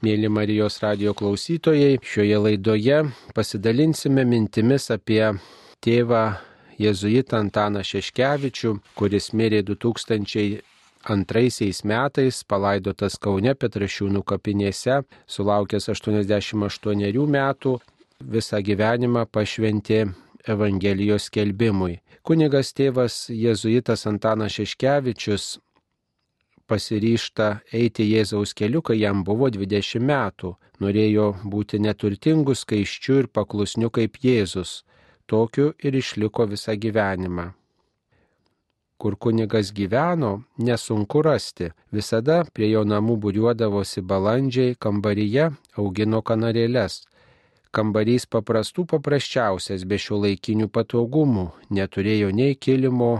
Mėly Marijos radio klausytojai, šioje laidoje pasidalinsime mintimis apie tėvą jėzuitą Antaną Šeškevičių, kuris mirė 2002 metais, palaidotas Kaune Petrašiūnų kapinėse, sulaukęs 88 metų, visą gyvenimą pašventė Evangelijos skelbimui. Kunigas tėvas jėzuitas Antanas Šeškevičius pasiryšta eiti Jėzaus keliu, kai jam buvo 20 metų. Norėjo būti neturtingu, skaiščiu ir paklusniu kaip Jėzus. Tokiu ir išliko visą gyvenimą. Kur kunigas gyveno, nesunku rasti. Visada prie jo namų būriuodavosi balandžiai, kambaryje augino kanarėlės. Kambarys paprastų paprasčiausias, be šio laikinių patogumų, neturėjo nei kilimo,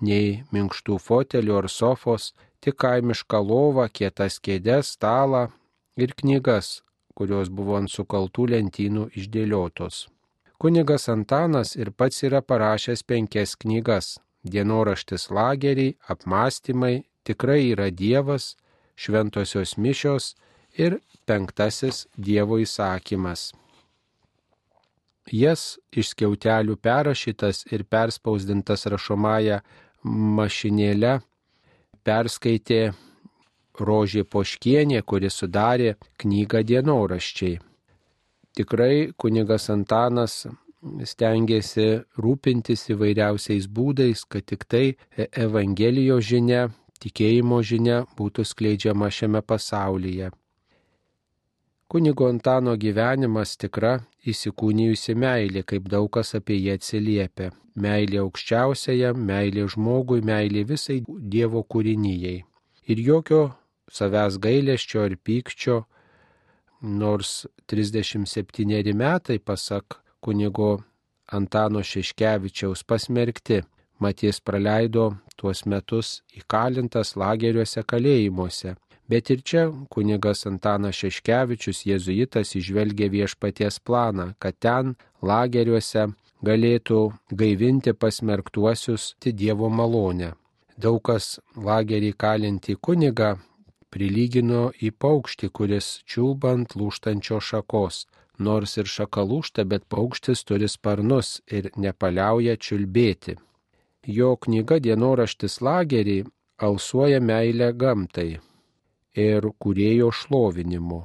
nei minkštų fotelių ar sofos, tik kaimišką lovą, kietas kėdės, stalą ir knygas, kurios buvo ant sukaltų lentynų išdėliotos. Kunigas Antanas ir pats yra parašęs penkias knygas - dienoraštis lageriai, apmąstymai, tikrai yra Dievas, šventosios mišios ir penktasis Dievo įsakymas. Jas iš skiautelių perrašytas ir perspausdintas rašomąją mašinėlę perskaitė Rožė Poškienė, kuri sudarė knygą dienoraščiai. Tikrai kunigas Antanas stengiasi rūpintis įvairiausiais būdais, kad tik tai Evangelijos žinia, tikėjimo žinia būtų skleidžiama šiame pasaulyje. Kunigo Antano gyvenimas tikra įsikūnijusi meilė, kaip daug kas apie jį atsiliepia. Meilė aukščiausiaja, meilė žmogui, meilė visai Dievo kūrinyjei. Ir jokio savęs gailėščio ir pykčio, nors 37 metai, pasak kunigo Antano Šeškevičiaus pasmerkti, Maties praleido tuos metus įkalintas lageriuose kalėjimuose Bet ir čia kunigas Antanas Šeškevičius, jėzuitas, išvelgia viešpaties planą, kad ten lageriuose galėtų gaivinti pasmerktuosius Dievo malonę. Daug kas lagerį kalinti kunigą prilygino į paukštį, kuris čiulbant lūštančio šakos. Nors ir šaka lūšta, bet paukštis turi sparnus ir nepaliauja čiulbėti. Jo knyga dienoraštis lagerį alsuoja meilę gamtai, ir kurėjo šlovinimu.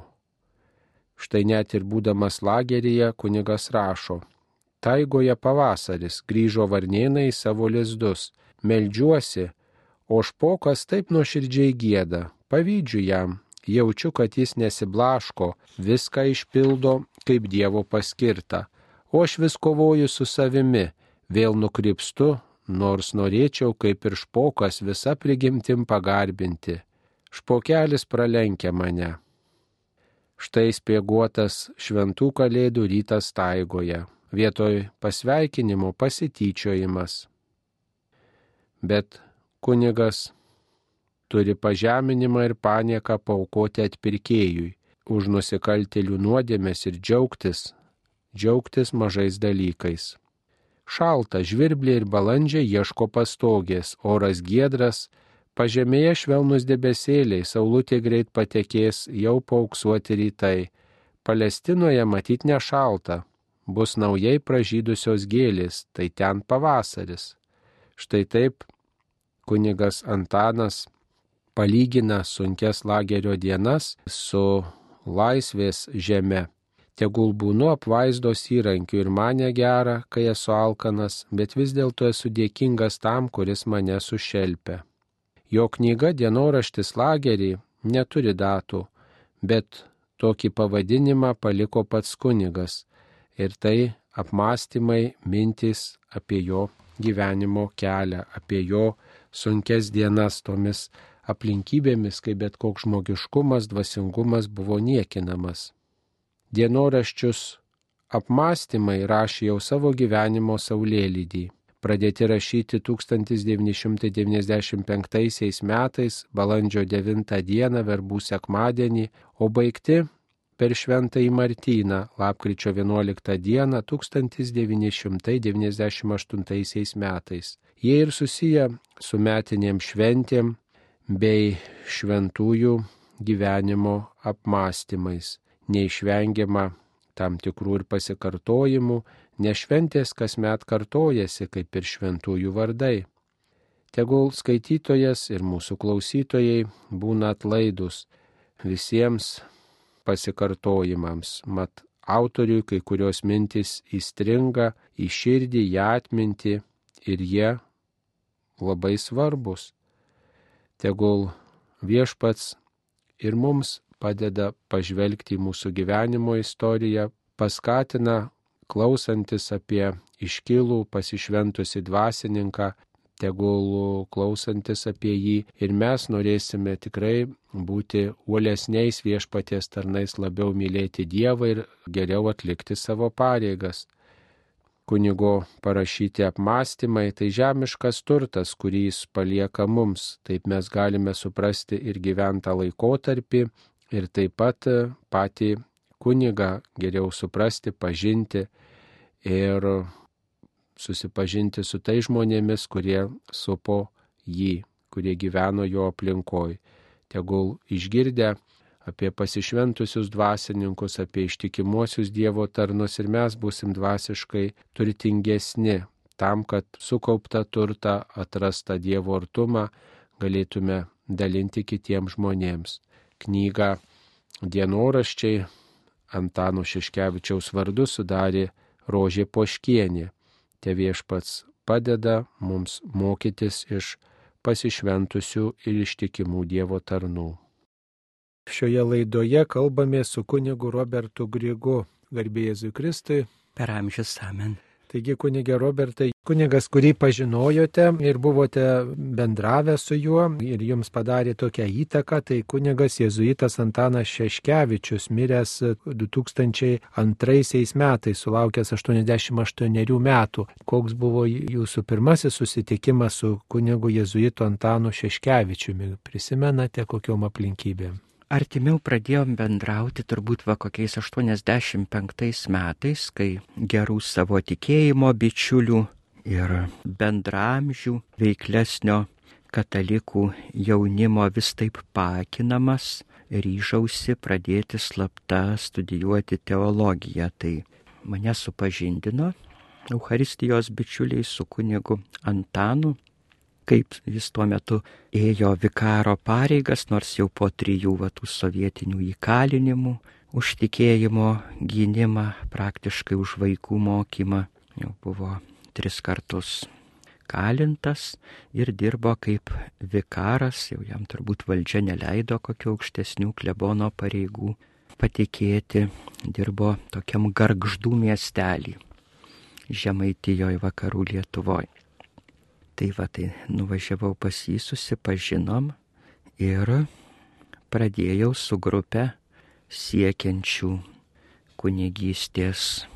Štai net ir būdamas lageryje kunigas rašo, taigoje pavasaris grįžo varnėnai į savo lizdus, meldžiuosi, o špokas taip nuoširdžiai gėda, pavydžiu jam, jaučiu, kad jis nesiblaško, viską išpildo kaip Dievo paskirta, o aš vis kovoju su savimi, vėl nukrypstu, nors norėčiau kaip ir špokas visą prigimtim pagarbinti špokelis pralenkia mane. Štai spieguotas šventų kalėdų rytas taigoje, vietoj pasveikinimo pasityčiojimas. Bet kunigas turi pažeminimą ir panieką paukoti atpirkėjui, už nusikaltėlių nuodėmės ir džiaugtis, džiaugtis mažais dalykais. Šalta, žvirbliai ir balandžiai ieško pastogės, oras giedras, Pažemėje švelnus debesėliai, saulutė greit patekės, jau pauksuoti rytai. Palestinoje matyt nešalta, bus naujai pražydusios gėlės, tai ten pavasaris. Štai taip kunigas Antanas palygina sunkes lagerio dienas su laisvės žeme. Tegul būnu apvaizdos įrankiu ir mane gera, kai esu alkanas, bet vis dėlto esu dėkingas tam, kuris mane sušelpia. Jo knyga dienoraštis lagerį neturi datų, bet tokį pavadinimą paliko pats kunigas ir tai apmąstymai, mintys apie jo gyvenimo kelią, apie jo sunkes dienas tomis aplinkybėmis, kai bet koks žmogiškumas, dvasingumas buvo niekinamas. Dienoraščius apmąstymai rašė jau savo gyvenimo saulėlydį pradėti rašyti 1995 metais, balandžio 9 dieną, verbų sekmadienį, o baigti per Šventąjį Martyną, lapkričio 11 dieną 1998 metais. Jie ir susiję su metinėm šventėm bei šventųjų gyvenimo apmąstymais. Neišvengiama tam tikrų ir pasikartojimų, nes šventės kasmet kartojasi kaip ir šventųjų vardai. Tegul skaitytojas ir mūsų klausytojai būna atlaidus visiems pasikartojimams, mat autoriui kai kurios mintys įstringa į širdį, į atmintį ir jie labai svarbus. Tegul viešpats ir mums padeda pažvelgti į mūsų gyvenimo istoriją, paskatina klausantis apie iškilų pasišventusi dvasininką, tegul klausantis apie jį ir mes norėsime tikrai būti uolesniais viešpaties tarnais, labiau mylėti Dievą ir geriau atlikti savo pareigas. Kunigo parašyti apmąstymai tai žemiškas turtas, kurį jis palieka mums, taip mes galime suprasti ir gyventą laikotarpį ir taip pat patį kunigą geriau suprasti, pažinti ir susipažinti su tai žmonėmis, kurie supo jį, kurie gyveno jo aplinkoj. Tegul išgirdę apie pasišventusius dvasininkus, apie ištikimuosius Dievo tarnus ir mes busim dvasiškai turtingesni tam, kad sukauptą turtą, atrastą Dievo artumą galėtume dalinti kitiems žmonėms. Knygą Dienoraščiai Antano Šeškevičiaus vardu sudarė Rožė Poškienė te viešpats padeda mums mokytis iš pasišventusių ir ištikimų Dievo tarnų. Šioje laidoje kalbame su kunigu Robertu Grigu, garbėjėzui Kristui. Per amžius amen. Taigi, kunigė Robertai, kunigas, kurį pažinojote ir buvote bendravę su juo ir jums padarė tokią įtaką, tai kunigas jėzuitas Antanas Šeškevičius, miręs 2002 metais, sulaukęs 88 metų. Koks buvo jūsų pirmasis susitikimas su kunigu jėzuitu Antanu Šeškevičiumi? Prisimenate kokiom aplinkybėm? Artimiau pradėjom bendrauti turbūt va kokiais 85 metais, kai gerų savo tikėjimo bičiulių ir bendramžių veiklesnio katalikų jaunimo vis taip pakinamas, ryžausi pradėti slapta studijuoti teologiją. Tai mane supažindino Euharistijos bičiuliai su kunigu Antanu kaip jis tuo metu ėjo vikaro pareigas, nors jau po trijų vatų sovietinių įkalinimų, už tikėjimo gynimą, praktiškai už vaikų mokymą, jau buvo tris kartus kalintas ir dirbo kaip vikaras, jau jam turbūt valdžia neleido kokių aukštesnių klebono pareigų patikėti, dirbo tokiam gargždų miestelį Žemaitijoje vakarų Lietuvoje. Tai va, tai nuvažiavau pas jį, susipažinom ir pradėjau su grupė siekiančių kunigystės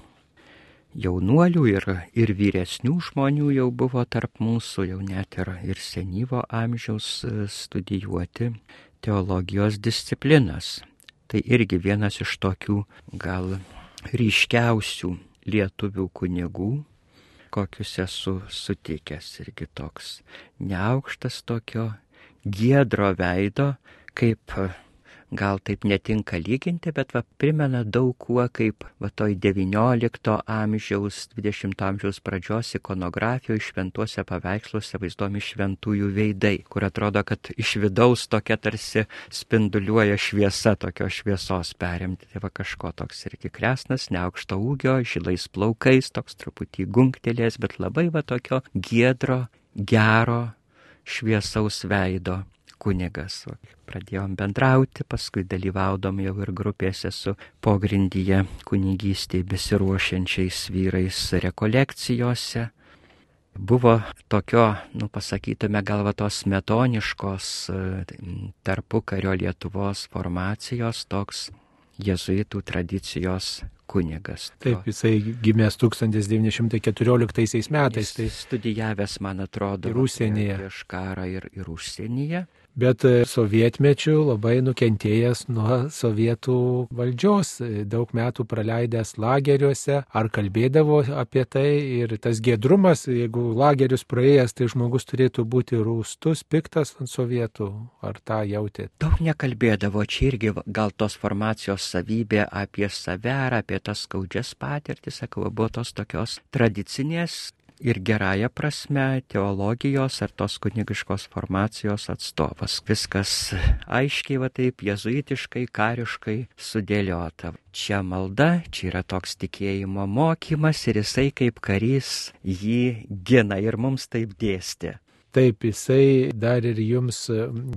jaunuolių ir, ir vyresnių žmonių jau buvo tarp mūsų, jau net ir, ir senyvo amžiaus e, studijuoti teologijos disciplinas. Tai irgi vienas iš tokių gal ryškiausių lietuvių kunigų, kokius esu sutikęs irgi toks neaukštas tokio giedro veido, kaip gal taip netinka lyginti, bet va, primena daug kuo kaip va toj XIX amžiaus, XX amžiaus pradžios ikonografijoje šventuose paveiksluose vaizduomi šventųjų veidai, kur atrodo, kad iš vidaus tokia tarsi spinduliuoja šviesa, tokios šviesos perimti. Tai va kažko toks irgi kresnas, neaukšto ūgio, žilais plaukais, toks truputį gungtelės, bet labai va tokio giedro, gero, šviesaus veido kunigas. Pradėjom bendrauti, paskui dalyvaudom jau ir grupėse su pogrindyje kunigystėje besiruošiančiais vyrais rekolekcijose. Buvo tokio, nu pasakytume, galva tos metoniškos tarpukario Lietuvos formacijos, toks jezuitų tradicijos kunigas. Taip, jisai gimęs 1914 metais. Tai studijavęs, man atrodo, ir užsienyje. Prieš karą ir, ir užsienyje. Bet e, sovietmečių labai nukentėjęs nuo sovietų valdžios, e, daug metų praleidęs lageriuose, ar kalbėdavo apie tai ir tas gedrumas, jeigu lagerius praėjęs, tai žmogus turėtų būti rūstus, piktas ant sovietų, ar tą jautė? Daug nekalbėdavo, čia irgi gal tos formacijos savybė apie save ar apie tas skaudžias patirtis, sakau, buvo tos tokios tradicinės ir gerąją prasme teologijos ar tos kunigiškos formacijos atstovas. Viskas aiškiai va taip jezuitiškai, kariškai sudėliota. Čia malda, čia yra toks tikėjimo mokymas ir jisai kaip karys jį gina ir mums taip dėstė. Taip, jisai dar ir jums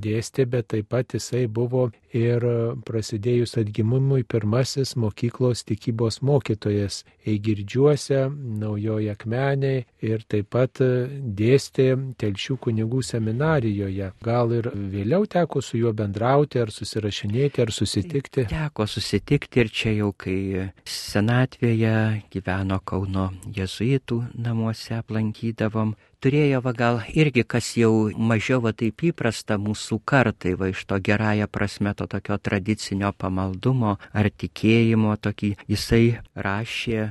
dėstė, bet taip pat jisai buvo ir prasidėjus atgimimui pirmasis mokyklos tikybos mokytojas Eigirdžiuose, Naujoje Akmeniai ir taip pat dėstė Telšių kunigų seminarijoje. Gal ir vėliau teko su juo bendrauti, ar susirašinėti, ar susitikti? Teko susitikti ir čia jau, kai senatvėje gyveno Kauno jezuitų namuose aplankydavom, turėjo va gal irgi, kas jau mažiau va taip įprasta mūsų kartai, va iš to gerąją prasme to tokio tradicinio pamaldumo ar tikėjimo, tokį jisai rašė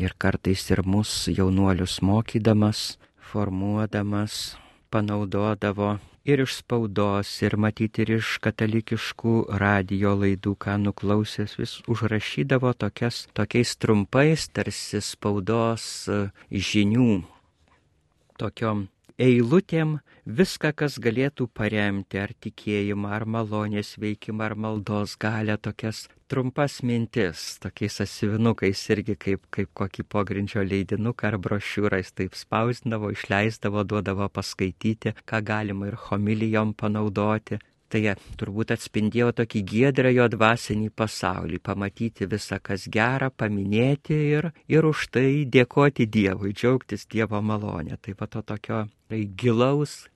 ir kartais ir mus jaunuolius mokydamas, formuodamas, panaudodavo ir iš spaudos, ir matyti ir iš katalikiškų radio laidų, ką nuklausęs, vis užrašydavo tokias, tokiais trumpais, tarsi spaudos žinių tokiom eilutėm viską, kas galėtų paremti ar tikėjimą, ar malonės veikimą, ar maldos galę, tokias trumpas mintis, tokiais asivinukais irgi kaip, kaip kokį pogrindžio leidinuką ar brošiūrais taip spausdindavo, išleisdavo, duodavo paskaityti, ką galima ir homilijom panaudoti. Tai turbūt atspindėjo tokį giedrą jo dvasinį pasaulį, pamatyti visą, kas gera, paminėti ir, ir už tai dėkoti Dievui, džiaugtis Dievo malonę. Tai va to tokio tai gilaus,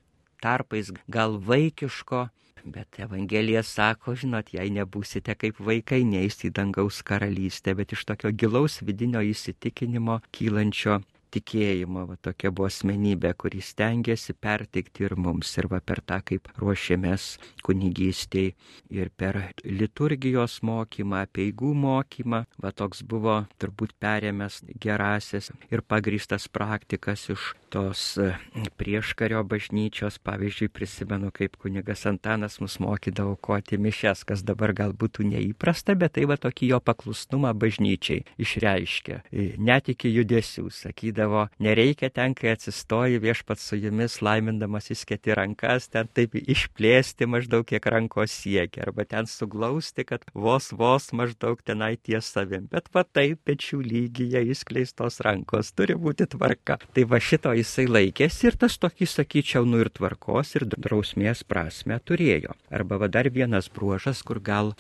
tarpais gal vaikiško, bet Evangelija sako, žinot, jei nebūsite kaip vaikai, neįs į dangaus karalystę, bet iš tokio gilaus vidinio įsitikinimo kylančio tikėjimo, va tokia buvo asmenybė, kuri stengiasi perteikti ir mums. Ir va per tą, kaip ruošėmės kunigystėj ir per liturgijos mokymą, peigų mokymą, va toks buvo turbūt perėmęs gerasias ir pagrįstas praktikas iš tos e, prieškario bažnyčios. Pavyzdžiui, prisimenu, kaip kunigas Antanas mus mokydavo koti mišes, kas dabar gal būtų neįprasta, bet tai va tokį jo paklusnumą bažnyčiai išreiškia. E, net iki judesių, sakydavo, sakydavo, nereikia ten, kai atsistoji viešpat su jumis laimindamas įskėti rankas, ten taip išplėsti maždaug kiek rankos siekia, arba ten suglausti, kad vos vos maždaug tenai ties savim. Bet va taip pečių lygyje įskleistos rankos turi būti tvarka. Tai va šito jisai laikėsi ir tas tokį, sakyčiau, nu ir tvarkos ir drausmės prasme turėjo. Arba va dar vienas bruožas, kur gal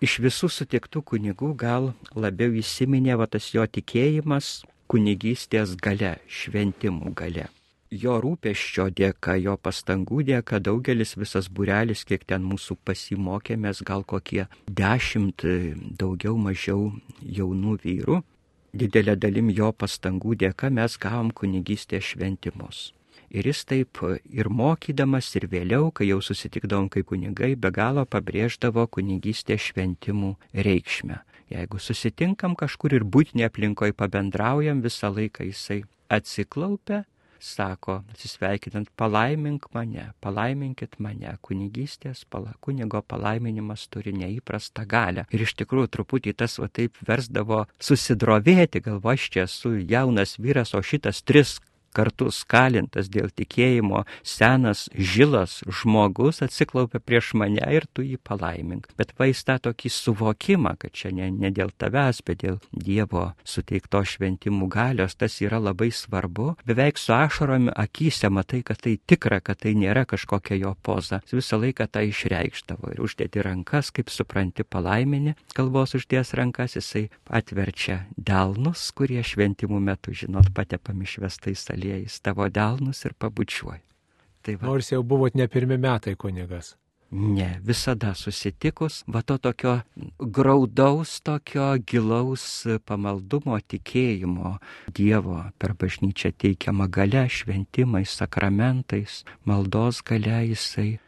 iš visų sutiktų kunigų gal labiau įsiminė va tas jo tikėjimas kunigystės gale, šventimų gale. Jo rūpeščio dėka, jo pastangų dėka daugelis visas burelis, kiek ten mūsų pasimokėmės, gal kokie dešimt daugiau mažiau jaunų vyrų, didelė dalim jo pastangų dėka mes gavom kunigystės šventimus. Ir jis taip ir mokydamas, ir vėliau, kai jau susitikdavom kaip kunigai, be galo pabrėždavo kunigystės šventimų reikšmę. Jeigu susitinkam kažkur ir būtinė aplinkoje pabendraujam, visą laiką jisai atsiklaupia, sako, atsisveikinant, palaimink mane, palaiminkit mane, kunigystės, pala, kunigo palaiminimas turi neįprastą galę. Ir iš tikrųjų truputį tas va taip versdavo susidrovėti, galvo aš čia esu jaunas vyras, o šitas tris kartu skalintas dėl tikėjimo senas žilas žmogus atsiklaupia prieš mane ir tu jį palaimink. Bet vaista tokį suvokimą, kad čia ne, ne dėl tavęs, bet dėl Dievo suteikto šventimų galios, tas yra labai svarbu. Beveik su ašaromi akise matai, kad tai tikra, kad tai nėra kažkokia jo poza. Jis visą laiką tą išreikštavo ir uždėti rankas, kaip supranti, palaiminį kalbos uždės rankas, jisai atverčia delnus, kurie šventimų metu, žinot, patepami švestais aliejais tavo delnus ir pabučiuoju. Tai va. Nors jau buvot ne pirmi metai kunigas. Ne, visada susitikus, va to tokio graudaus, tokio gilaus pamaldumo, tikėjimo Dievo per bažnyčią teikiamą gale, šventimais, sakramentais, maldos gale jisai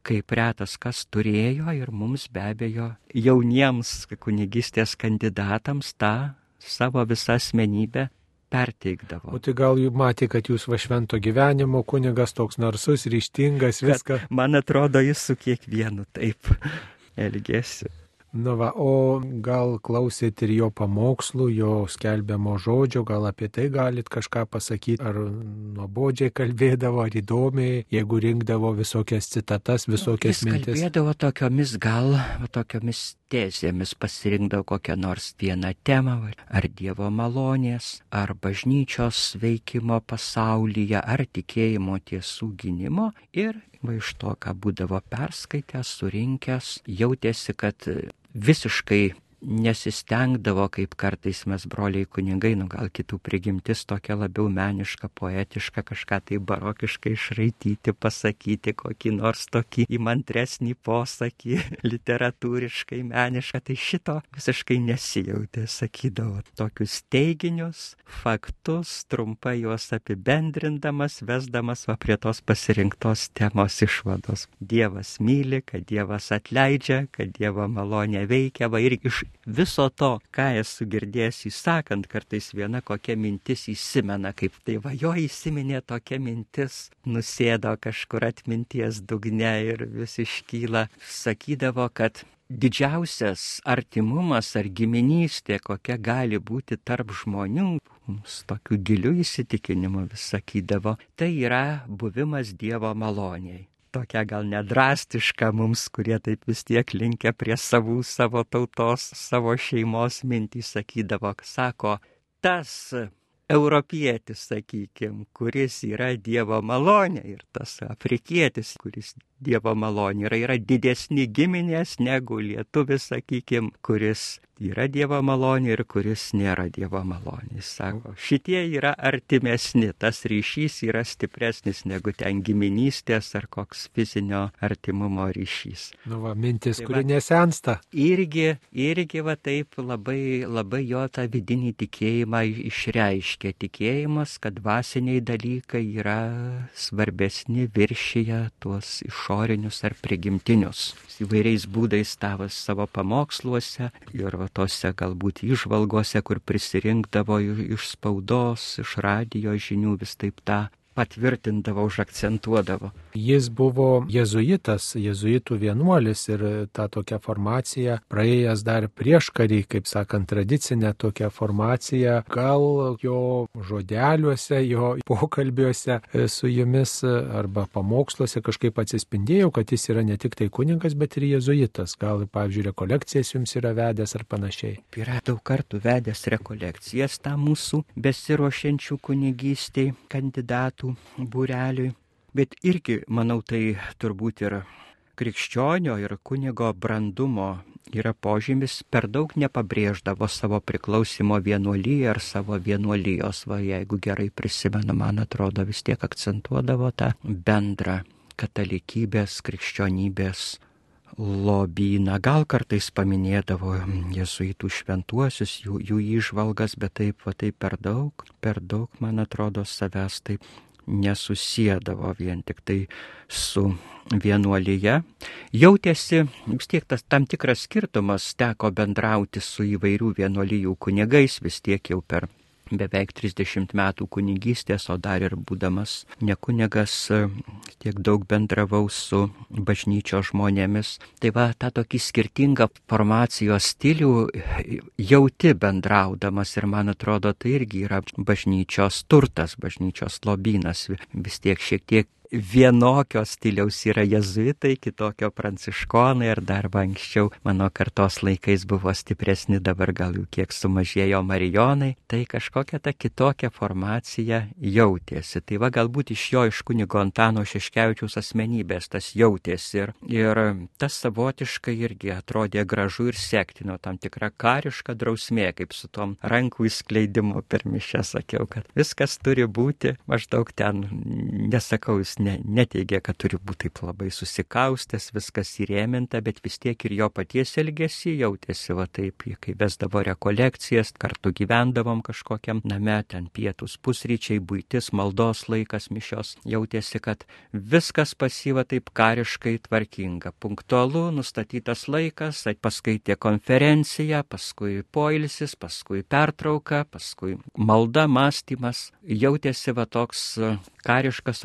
kaip retas kas turėjo ir mums be abejo jauniems kunigystės kandidatams tą savo visą asmenybę perteikdavo. O tai gal jūs matė, kad jūs va švento gyvenimo kunigas toks narsus, ryštingas, viską. Kad man atrodo, jis su kiekvienu taip elgėsi. Nu va, o gal klausėt ir jo pamokslų, jo skelbiamo žodžio, gal apie tai galit kažką pasakyti, ar nuobodžiai kalbėdavo, ar įdomiai, jeigu rinkdavo visokias citatas, visokias Jis mintis. kalbėdavo tokiomis gal, tokiomis tezėmis, pasirinkdavo kokią nors vieną temą, ar Dievo malonės, ar bažnyčios veikimo pasaulyje, ar tikėjimo tiesų gynimo ir va iš to, ką būdavo perskaitęs, surinkęs, jautėsi, kad visiškai nesistengdavo, kaip kartais mes broliai kunigai, nu gal kitų prigimtis tokia labiau meniška, poetiška, kažką tai barokiškai išraityti, pasakyti, kokį nors tokį įmantresnį posakį, literatūriškai menišką, tai šito visiškai nesijautė, sakydavo tokius teiginius, faktus, trumpai juos apibendrindamas, vesdamas va prie tos pasirinktos temos išvados. Dievas myli, kad Dievas atleidžia, kad Dievo malonė veikia, va ir iš viso to, ką esu girdėjęs įsakant, kartais viena kokia mintis įsimena, kaip tai va jo įsiminė tokia mintis, nusėdo kažkur atminties dugne ir vis iškyla, sakydavo, kad didžiausias artimumas ar giminystė, kokia gali būti tarp žmonių, mums tokiu giliu įsitikinimu vis sakydavo, tai yra buvimas Dievo maloniai tokia gal nedrastiška mums, kurie taip vis tiek linkia prie savų, savo tautos, savo šeimos mintį sakydavo, sako, tas europietis, sakykime, kuris yra Dievo malonė ir tas afrikietis, kuris Dievo malonė yra, yra didesni giminės negu lietuvis, sakykime, kuris yra Dievo malonė ir kuris nėra Dievo malonė. Sako, šitie yra artimesni, tas ryšys yra stipresnis negu ten giminystės ar koks fizinio artimumo ryšys. Nu va, mintis, Tai kuri va- nesensta. Irgi, irgi va taip labai, labai jo tą vidinį tikėjimą išreiškia. Tikėjimas, kad dvasiniai dalykai yra svarbesni viršyje tuos išorinius ar prigimtinius. Jis Įvairiais būdais tavo savo pamoksluose ir tose galbūt išvalgose, kur prisirinkdavo iš spaudos, iš radijo žinių, vis taip tą patvirtindavo, užakcentuodavo. Jis buvo jezuitas, jezuitų vienuolis ir tą tokią formaciją praėjęs dar prieš karį, kaip sakant, tradicinę tokią formaciją, gal jo žodeliuose, jo pokalbiuose e, su jumis e, arba pamoksluose kažkaip atsispindėjo, kad jis yra ne tik tai kuningas, bet ir jezuitas. Gal, pavyzdžiui, rekolekcijas jums yra vedęs ar panašiai. Yra daug kartų vedęs rekolekcijas tam mūsų besiruošiančių kunigystiai kandidatų būreliui. Bet irgi, manau, tai turbūt ir krikščionio ir kunigo brandumo yra požymis, per daug nepabrėždavo savo priklausimo vienuolyje ar savo vienuolijos. Va, jeigu gerai prisimenu, man atrodo, vis tiek akcentuodavo tą bendrą katalikybės, krikščionybės lobyną. Gal kartais paminėdavo jesuitų šventuosius, jų, jų išvalgas, bet taip, va taip per daug, per daug, man atrodo, savęs taip nesusėdavo vien tik tai su vienuolyje. Jautėsi vis tiek tas tam tikras skirtumas, teko bendrauti su įvairių vienuolyjų kunigais, vis tiek jau per beveik 30 metų kunigystės, o dar ir būdamas nekunigas tiek daug bendravau su bažnyčio žmonėmis. Tai va, tą tokį skirtingą formacijos stilių jauti bendraudamas ir man atrodo, tai irgi yra bažnyčios turtas, bažnyčios lobynas. Vis tiek šiek tiek vienokio stiliaus yra jezuitai, kitokio pranciškonai ir dar anksčiau mano kartos laikais buvo stipresni, dabar gal jau kiek sumažėjo marijonai, tai kažkokia ta kitokia formacija jautėsi. Tai va galbūt iš jo, iš kunigo Antano Šeškevičiaus asmenybės tas jautėsi ir, ir tas savotiškai irgi atrodė gražu ir sektino tam tikra kariška drausmė, kaip su tom rankų įskleidimu per mišę sakiau, kad viskas turi būti maždaug ten, nesakau, jis ne, neteigia, kad turi būti taip labai susikaustęs, viskas įrėminta, bet vis tiek ir jo paties elgesį jautėsi va taip, kai vesdavo rekolekcijas, kartu gyvendavom kažkokiam name, ten pietus, pusryčiai, būtis, maldos laikas, mišios, jautėsi, kad viskas pasyva taip kariškai tvarkinga, punktualu, nustatytas laikas, paskaitė konferenciją, paskui poilsis, paskui pertrauka, paskui malda, mąstymas, jautėsi va toks kariškas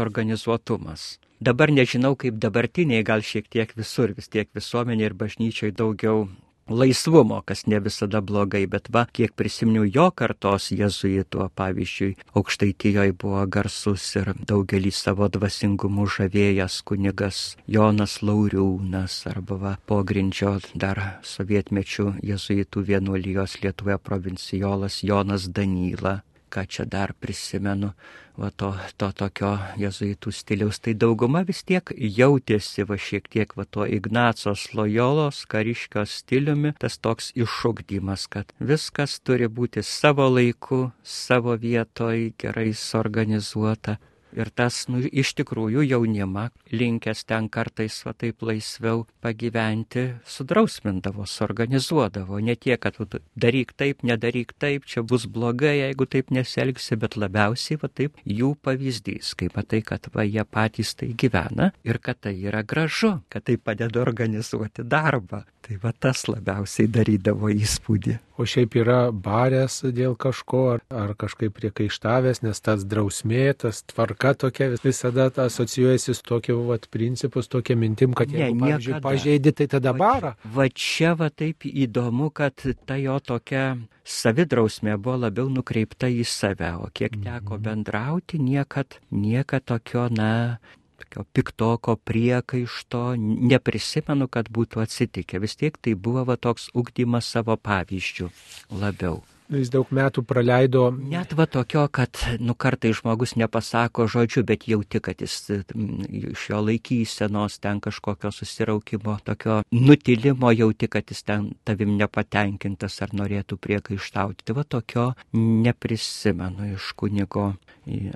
organizuotumas. Dabar nežinau, kaip dabartiniai, gal šiek tiek visur, vis tiek visuomenė ir bažnyčiai daugiau laisvumo, kas ne visada blogai, bet va, kiek prisiminiau jo kartos jezuito, pavyzdžiui, aukštaitijoje buvo garsus ir daugelį savo dvasingumų žavėjęs kunigas Jonas Lauriūnas arba va, pogrindžio dar sovietmečių jezuitų vienuolijos Lietuvoje provincijolas Jonas Danyla ką čia dar prisimenu, va to, to tokio jezuitų stiliaus, tai dauguma vis tiek jautėsi va šiek tiek va to Ignacos lojolos kariškio stiliumi, tas toks iššūkdymas, kad viskas turi būti savo laiku, savo vietoj, gerai suorganizuota. Ir tas, nu, iš tikrųjų jaunimą, linkęs ten kartais va taip laisviau pagyventi, sudrausmindavo, suorganizuodavo. Ne tiek, kad daryk taip, nedaryk taip, čia bus blogai, jeigu taip neselgsi, bet labiausiai va taip jų pavyzdys, kaip matai, kad va jie patys tai gyvena ir kad tai yra gražu, kad tai padeda organizuoti darbą. Tai va tas labiausiai darydavo įspūdį. O šiaip yra baręs dėl kažko, ar, ar kažkaip priekaištavęs, nes tas drausmė, tas tvarka tokia visada asocijuojasi su tokiu vat, principus, tokia mintim, kad ne, jeigu, pavyzdžiui, pažeidi, tai tada barą. Va, va čia va taip įdomu, kad ta jo tokia savidrausmė buvo labiau nukreipta į save, o kiek teko mhm. bendrauti, niekad, niekad tokio, na, tokio piktoko priekaišto, neprisimenu, kad būtų atsitikę. Vis tiek tai buvo va, toks ugdymas savo pavyzdžių labiau. Jis daug metų praleido. Net va tokio, kad, nu, kartai žmogus nepasako žodžių, bet jauti, kad jis iš jo laikysenos ten kažkokio susiraukimo, tokio nutilimo jauti, kad jis ten tavim nepatenkintas ar norėtų priekaištauti. Tai va tokio neprisimenu iš kunigo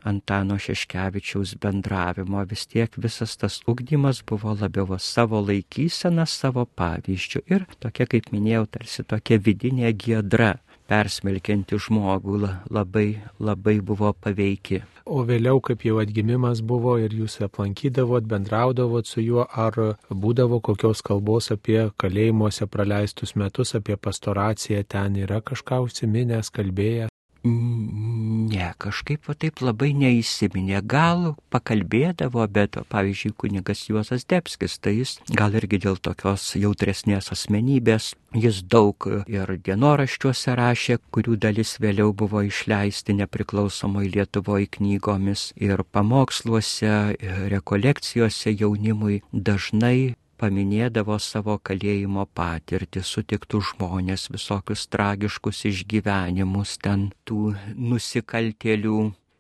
Antano Šeškevičiaus bendravimo. Vis tiek visas tas ugdymas buvo labiau savo laikysena, savo pavyzdžių ir tokia, kaip minėjau, tarsi tokia vidinė giedra persmelkianti žmogų labai, labai buvo paveiki. O vėliau, kaip jau atgimimas buvo ir jūs aplankydavot, bendraudavot su juo, ar būdavo kokios kalbos apie kalėjimuose praleistus metus, apie pastoraciją, ten yra kažką užsiminęs, kalbėjęs? Ne, kažkaip va taip labai neįsiminė. Gal pakalbėdavo, bet, pavyzdžiui, kunigas Juozas Debskis, tai jis gal irgi dėl tokios jautresnės asmenybės, jis daug ir dienoraščiuose rašė, kurių dalis vėliau buvo išleisti nepriklausomai Lietuvoje knygomis ir pamoksluose, rekolekcijose jaunimui dažnai paminėdavo savo kalėjimo patirtį, sutiktų žmonės, visokius tragiškus išgyvenimus ten tų nusikaltėlių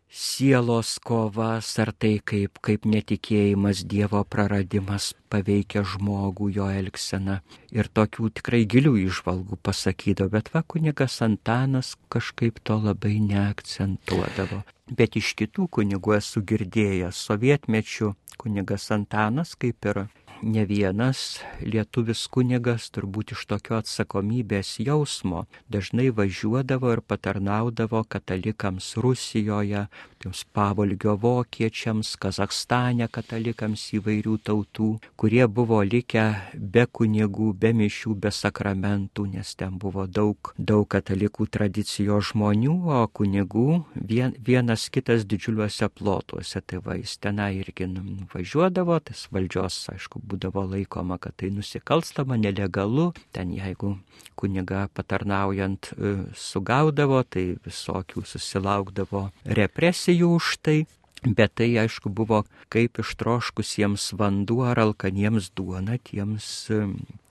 sielos kovas, ar tai kaip, kaip netikėjimas Dievo praradimas paveikia žmogų, jo elgseną. Ir tokių tikrai gilių išvalgų pasakydavo, bet va kunigas Antanas kažkaip to labai neakcentuodavo. Bet iš kitų kunigų esu girdėjęs sovietmečių kunigas Antanas, kaip ir ne vienas lietuvis kunigas turbūt iš tokio atsakomybės jausmo dažnai važiuodavo ir patarnaudavo katalikams Rusijoje, tiems pavolgio vokiečiams, Kazakstane katalikams įvairių tautų, kurie buvo likę be kunigų, be mišių, be sakramentų, nes ten buvo daug, daug katalikų tradicijos žmonių, o kunigų vien, vienas kitas didžiuliuose plotuose. Tai va, jis tenai irgi važiuodavo, tas valdžios, aišku, būdavo laikoma, kad tai nusikalstama, nelegalu. Ten jeigu kuniga patarnaujant e, sugaudavo, tai visokių susilaukdavo represijų už tai. Bet tai aišku buvo kaip ištroškusiems vanduo ar alkaniems duona tiems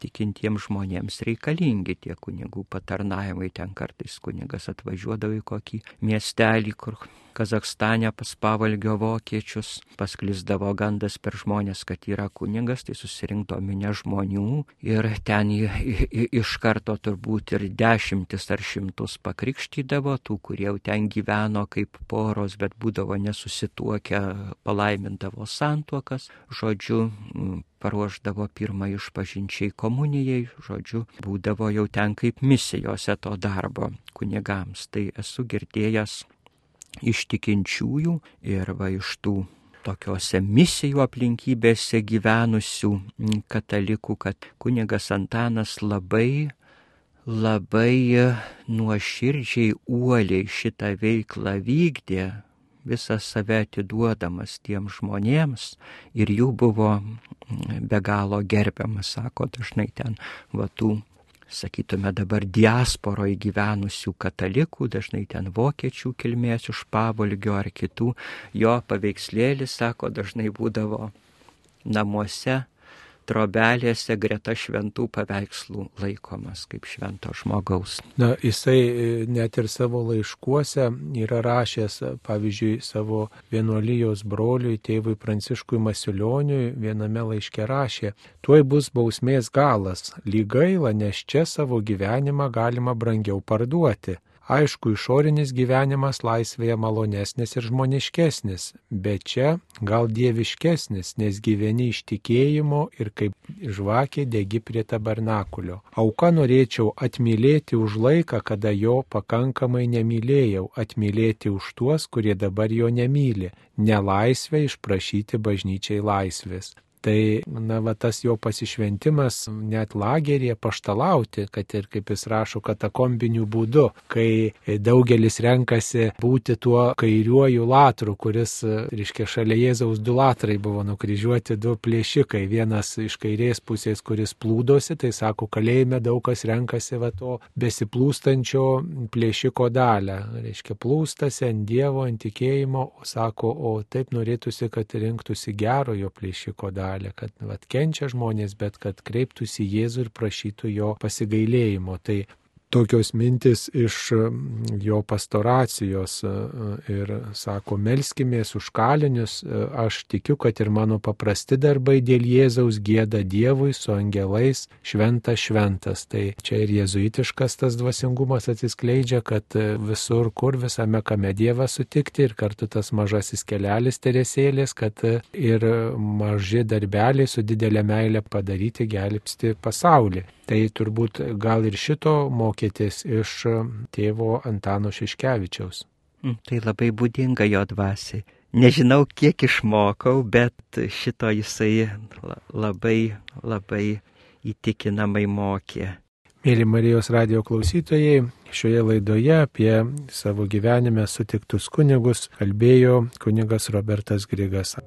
tikintiems žmonėms reikalingi tie kunigų patarnavimai. Ten kartais kunigas atvažiuodavo į kokį miestelį, kur Kazakstane pas pavalgio vokiečius, pasklisdavo gandas per žmonės, kad yra kunigas, tai susirinkto minė žmonių ir ten iš karto turbūt ir dešimtis ar šimtus pakrikštydavo tų, kurie jau ten gyveno kaip poros, bet būdavo nesusitvarkę susituokę palaimindavo santuokas, žodžiu, paruoždavo pirmą išpažinčiai komunijai, žodžiu, būdavo jau ten kaip misijose to darbo kunigams. Tai esu girdėjęs iš tikinčiųjų ir va iš tų tokiuose misijų aplinkybėse gyvenusių katalikų, kad kunigas Antanas labai labai nuoširdžiai uoliai šitą veiklą vykdė, visą save atiduodamas tiem žmonėms ir jų buvo be galo gerbiamas, sako dažnai ten vatų, sakytume dabar diasporoje gyvenusių katalikų, dažnai ten vokiečių kilmės iš pavolgio ar kitų, jo paveikslėlis, sako, dažnai būdavo namuose trobelėse greta šventų paveikslų laikomas kaip švento žmogaus. Na, jisai e, net ir savo laiškuose yra rašęs, pavyzdžiui, savo vienuolijos broliui, tėvui Pranciškui Masiulioniui, viename laiške rašė, tuoj bus bausmės galas, lygaila, nes čia savo gyvenimą galima brangiau parduoti. Aišku, išorinis gyvenimas laisvėje malonesnis ir žmoniškesnis, bet čia gal dieviškesnis, nes gyveni iš tikėjimo ir kaip žvakė degi prie tabernakulio. Auka norėčiau atmylėti už laiką, kada jo pakankamai nemylėjau, atmylėti už tuos, kurie dabar jo nemyli, nelaisvę išprašyti bažnyčiai laisvės. Tai, na, va, tas jo pasišventimas net lageryje paštalauti, kad ir kaip jis rašo, katakombinių būdų, kai daugelis renkasi būti tuo kairiuoju latru, kuris, reiškia, šalia Jėzaus du latrai buvo nukryžiuoti du plėšikai. Vienas iš kairės pusės, kuris plūdosi, tai sako, kalėjime daug kas renkasi va to besiplūstančio plėšiko dalę. Reiškia, plūstasi ant Dievo, ant tikėjimo, sako, o taip norėtųsi, kad rinktųsi gerojo plėšiko dalę kelią, kad vat, kenčia žmonės, bet kad kreiptųsi Jėzų ir prašytų jo pasigailėjimo. Tai tokios mintis iš jo pastoracijos e, e, ir sako, melskimės už kalinius, e, aš tikiu, kad ir mano paprasti darbai dėl Jėzaus gėda Dievui su angelais šventas šventas. Tai čia ir jėzuitiškas tas dvasingumas atsiskleidžia, kad visur, kur visame kame Dievą sutikti ir kartu tas mažasis kelelis teresėlės, kad ir maži darbeliai su didelė meilė padaryti gelbsti pasaulį. Tai turbūt gal ir šito mokytis iš tėvo Antano Šiškevičiaus. Mm, tai labai būdinga jo dvasiai. Nežinau, kiek išmokau, bet šito jisai labai, labai įtikinamai mokė. Mėly Marijos radio klausytojai, šioje laidoje apie savo gyvenime sutiktus kunigus kalbėjo kunigas Robertas Grigas.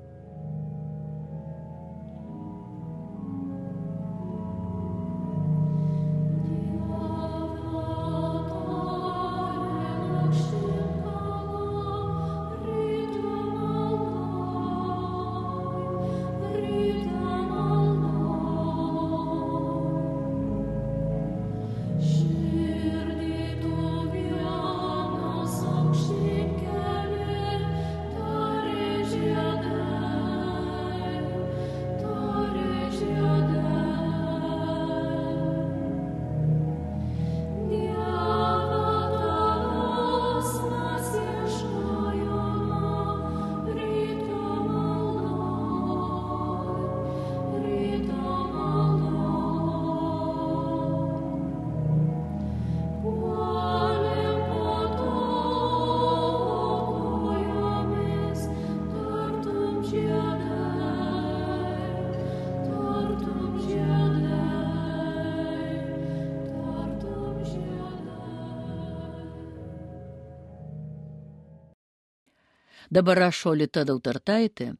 Dabar rašo Lita Dautartaitė,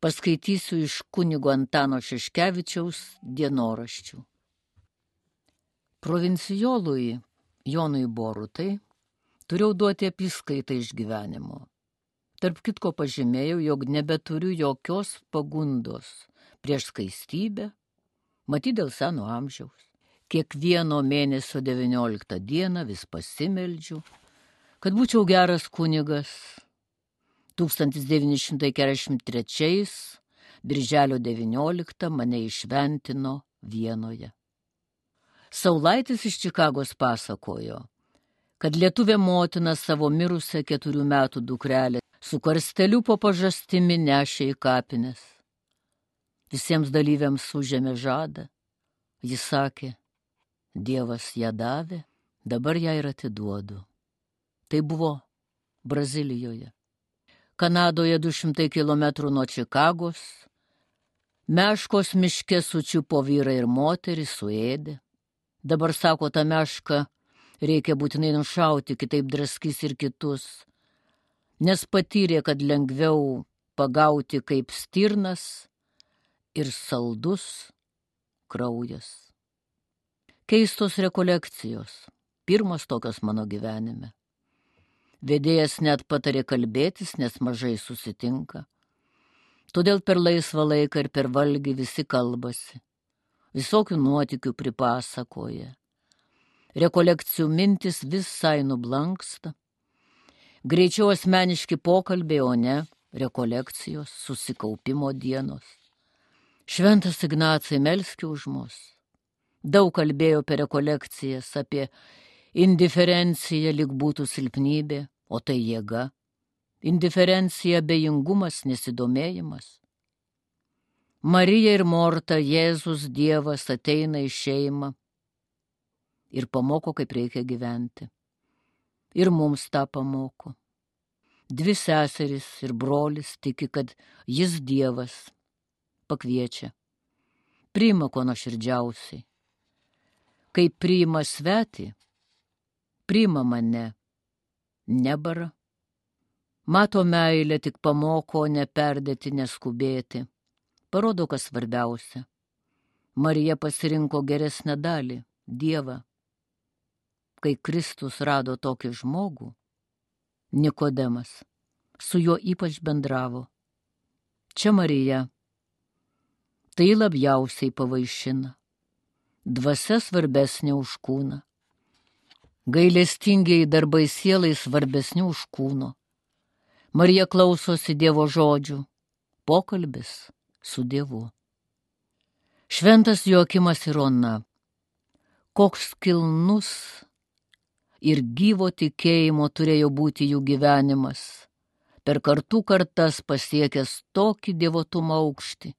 paskaitysiu iš kunigo Antano Šeškevičiaus dienoraščių. Provincijolui Jonui Borutai turėjau duoti apskaitą iš gyvenimo. Tarp kitko pažymėjau, jog nebeturiu jokios pagundos prieš skaistybę, matyti dėl seno amžiaus. Kiekvieno mėnesio 19 dieną vis pasimeldžiu, kad būčiau geras kunigas 1943 birželio 19 mane išventino Vienoje. Saulaitis iš Čikagos pasakojo, kad lietuvė motina savo mirusią keturių metų dukrelę su karsteliu po pažastimi nešė į kapines. Visiems dalyviams užėmė žadą. Jis sakė, Dievas ją davė, dabar ją ir atiduodu. Tai buvo Brazilijoje. Kanadoje 200 km nuo Čikagos. Meškos miške sučiupo vyrai ir moterį, suėdė. Dabar sako, tą mešką reikia būtinai nušauti, kitaip draskys ir kitus. Nes patyrė, kad lengviau pagauti kaip stirnas ir saldus kraujas. Keistos rekolekcijos, pirmos tokios mano gyvenime. Vedėjas net patarė kalbėtis, nes mažai susitinka. Todėl per laisvą laiką ir per valgį visi kalbasi. Visokių nuotikių pripasakoja. Rekolekcijų mintis visai nublanksta. Greičiau asmeniški pokalbiai, o ne rekolekcijos, susikaupimo dienos. Šventas Ignacai melski už mus. Daug kalbėjo per rekolekcijas apie indiferenciją, lik būtų silpnybė, o tai jėga. Indiferencija, bejingumas, nesidomėjimas. Marija ir Morta, Jėzus Dievas ateina į šeimą ir pamoko, kaip reikia gyventi. Ir mums tą pamoko. Dvi seserys ir brolis tiki, kad jis Dievas pakviečia. Priima ko nuoširdžiausiai. Kai priima svetį, priima mane, nebara. Mato meilę tik pamoko neperdėti, neskubėti. Parodo, kas svarbiausia. Marija pasirinko geresnę dalį - Dievą. Kai Kristus rado tokį žmogų, Nikodemas, su juo ypač bendravo. Čia Marija. Tai labiausiai pavaišina. Dvasia svarbesnė už kūną. Gailestingiai darbai sielai svarbesni už kūno. Marija klausosi Dievo žodžių. Pokalbis su Dievu. Šventas Joakimas ir Ona. Koks kilnus ir gyvo tikėjimo turėjo būti jų gyvenimas, per kartų kartas pasiekęs tokį dievotumą aukštį,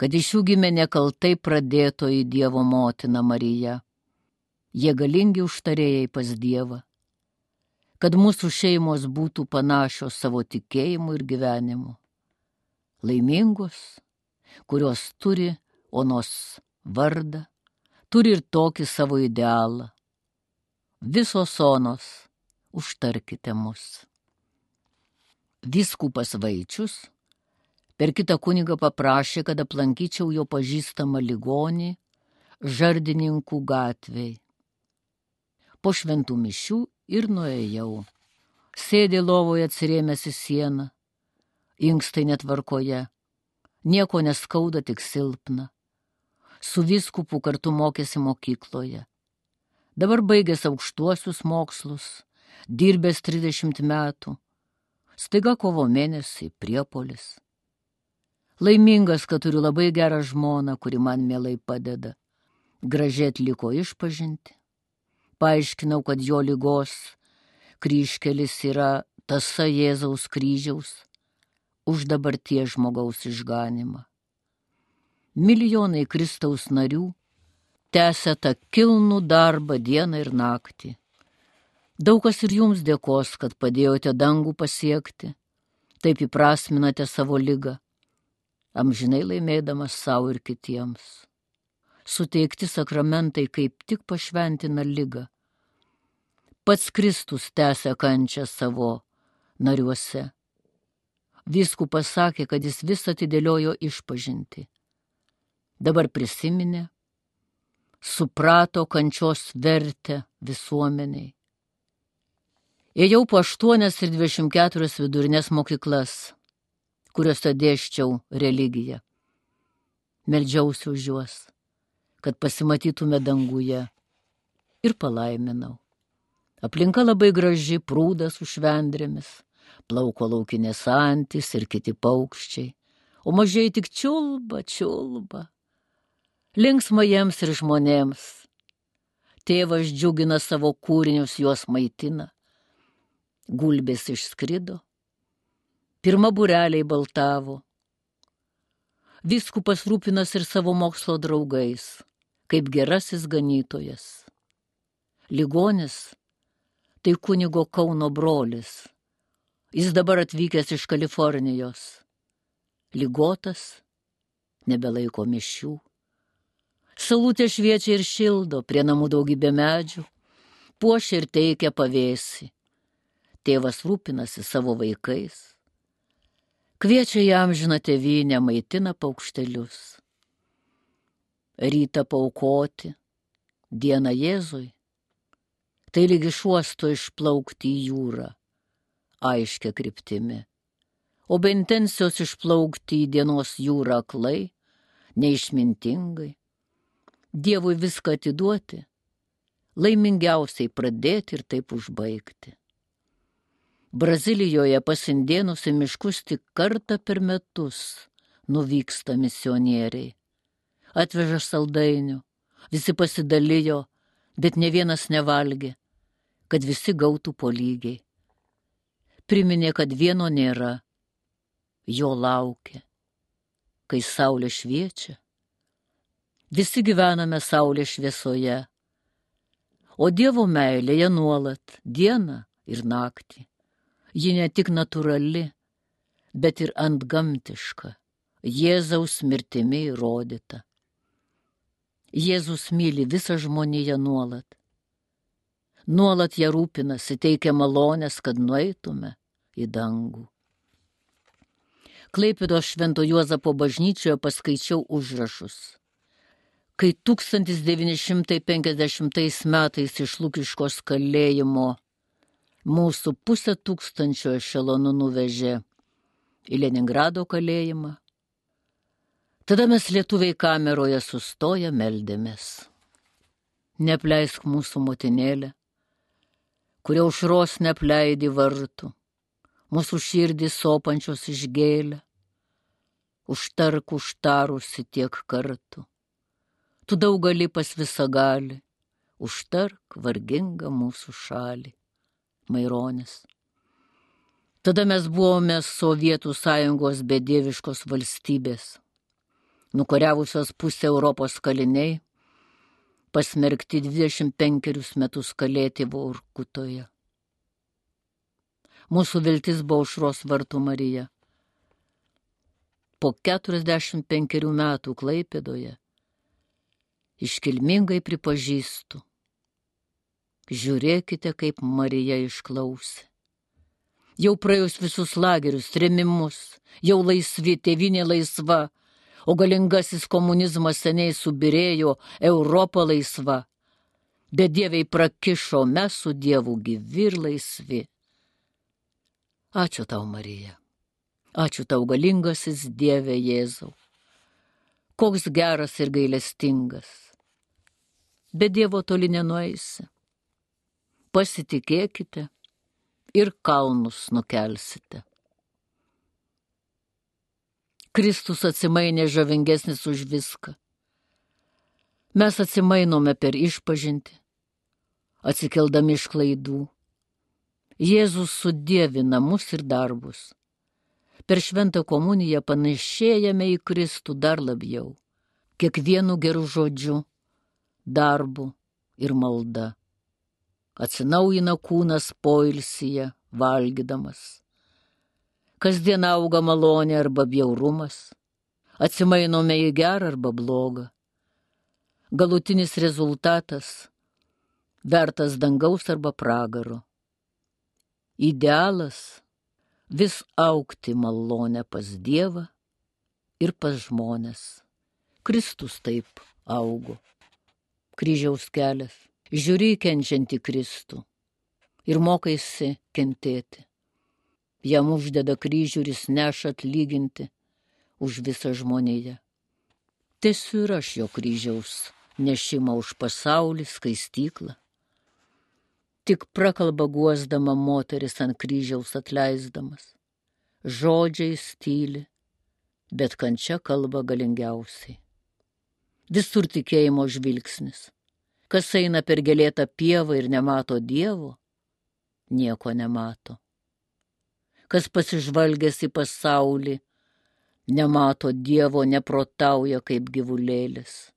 kad iš jų gimė nekaltai pradėtoji Dievo motina Marija jie galingi užtarėjai pas Dievą, kad mūsų šeimos būtų panašios savo tikėjimu ir gyvenimu. Laimingos, kurios turi onos vardą, turi ir tokį savo idealą. Visos onos, užtarkite mus. Viskupas Vaičius per kitą kunigą paprašė, kad aplankyčiau jo pažįstamą ligonį Žardininkų gatvėje po šventų mišių ir nuėjau. Sėdė lovoje atsirėmęs į sieną, inkstai netvarkoje, nieko neskauda, tik silpna. Su viskupu kartu mokėsi mokykloje. Dabar baigęs aukštuosius mokslus, dirbęs 30 metų, staiga kovo mėnesį priepolis. Laimingas, kad turiu labai gerą žmoną, kuri man mielai padeda. Gražiai atliko išpažinti, paaiškinau, kad jo lygos kryškelis yra tasa Jėzaus kryžiaus už dabarties žmogaus išganimą. Milijonai Kristaus narių tęsia tą kilnų darbą dieną ir naktį. Daug kas ir jums dėkos, kad padėjote dangų pasiekti, taip įprasminate savo lygą, amžinai laimėdamas savo ir kitiems suteikti sakramentai kaip tik pašventina lygą. Pats Kristus tęsia kančią savo nariuose. Viskų pasakė, kad jis vis atidėliojo išpažinti. Dabar prisiminė, suprato kančios vertę visuomeniai. Ėjau po 8 ir 24 vidurinės mokyklas, kuriuose dėščiau religiją. Meldžiausi už juos kad pasimatytume danguje. Ir palaiminau. Aplinka labai graži, prūdas su švendrėmis, plauko laukinės antis ir kiti paukščiai, o mažiai tik čiulba, čiulba. Linksma jiems ir žmonėms. Tėvas džiugina savo kūrinius, juos maitina. Gulbės išskrido, Pirma bureliai baltavo. Viskupas rūpinas ir savo mokslo draugais, kaip gerasis ganytojas. Ligonis tai kunigo Kauno brolis. Jis dabar atvykęs iš Kalifornijos. Ligotas, nebelaiko mišių. Salutė šviečia ir šildo, prie namų daugybė medžių, puošia ir teikia pavėsi. Tėvas rūpinasi savo vaikais Kviečia jam žina tėvynę, maitina paukštelius. Rytą paukoti, dieną Jėzui. Tai lygi šuosto išplaukti į jūrą, aiškia kryptimi. O be intencijos išplaukti į dienos jūrą aklai, neišmintingai. Dievui viską atiduoti, laimingiausiai pradėti ir taip užbaigti. Brazilijoje pasindėnus į miškus tik kartą per metus nuvyksta misionieriai. Atveža saldainių, visi pasidalijo, bet ne vienas nevalgė, kad visi gautų po lygiai. Priminė, kad vieno nėra, jo laukia, kai saulė šviečia. Visi gyvename saulė šviesoje, o Dievo meilėje nuolat dieną ir naktį ji ne tik natūrali, bet ir antgamtiška, Jėzaus mirtimi įrodyta. Jėzus myli visą žmoniją nuolat. Nuolat ją rūpinasi, teikia malonės, kad nueitume į dangų. Klaipido Švento Juozapo bažnyčioje paskaičiau užrašus. Kai 1950 metais iš Lukiškos kalėjimo mūsų pusę tūkstančio ešelonų nuvežė į Leningrado kalėjimą. Tada mes lietuviai kameroje sustoję meldėmės. Nepleisk mūsų motinėlę, kuria užros nepleidi vartų, mūsų širdį sopančios išgėlę, užtark užtarusi tiek kartų. Tu daug gali pas visą gali, užtark vargingą mūsų šalį. Maironis. Tada mes buvome Sovietų sąjungos bedieviškos valstybės, nukariavusios pusę Europos kaliniai, pasmerkti 25 metus kalėti Vorkutoje. Mūsų viltis buvo užros vartų Marija. Po 45 metų Klaipėdoje iškilmingai pripažįstu, Žiūrėkite, kaip Marija išklausė. Jau praėjus visus lagerius, tremimus, jau laisvi, tėvinė laisva, o galingasis komunizmas seniai subirėjo, Europa laisva. Bet dieviai prakišo, mes su Dievu gyvi ir laisvi. Ačiū tau, Marija. Ačiū tau, galingasis Dieve Jėzau. Koks geras ir gailestingas. Be Dievo toli nenueisi pasitikėkite ir kalnus nukelsite. Kristus atsimainė žavingesnis už viską. Mes atsimainome per išpažinti, atsikeldami iš klaidų. Jėzus sudėvina mus ir darbus. Per šventą komuniją panašėjame į Kristų dar labiau, kiekvienu geru žodžiu, darbu ir malda atsinaujina kūnas poilsyje, valgydamas. Kasdien auga malonė arba bjaurumas, atsimainome į gerą arba blogą. Galutinis rezultatas - vertas dangaus arba pragaro. Idealas - vis aukti malonę pas Dievą ir pas žmonės. Kristus taip augo. Kryžiaus kelias žiūri kenčiantį Kristų ir mokaisi kentėti. Jam uždeda kryžių ir jis neša atlyginti už visą žmoniją. Tiesiu ir aš jo kryžiaus nešimą už pasaulį, skaistyklą. Tik prakalba guosdama moteris ant kryžiaus atleisdamas. Žodžiai tyli, bet kančia kalba galingiausiai. Visur tikėjimo žvilgsnis Kas eina per gėlėtą pievą ir nemato Dievo, nieko nemato. Kas pasižvalgęs į pasaulį, nemato Dievo, neprotauja kaip gyvulėlis.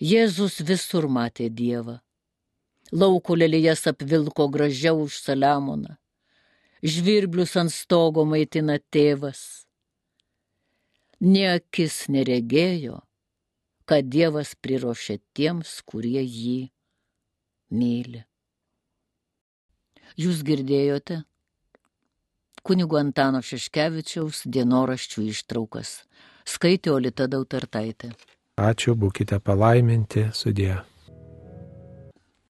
Jėzus visur matė Dievą. Lauko lelijas apvilko gražiau už Saliamoną. Žvirblius ant stogo maitina tėvas. Niekis neregėjo, kad Dievas prirošė tiems, kurie jį myli. Jūs girdėjote kunigo Antano Šeškevičiaus dienoraščių ištraukas. Skaitė Olita Dautartaitė. Ačiū, būkite palaiminti, sudė.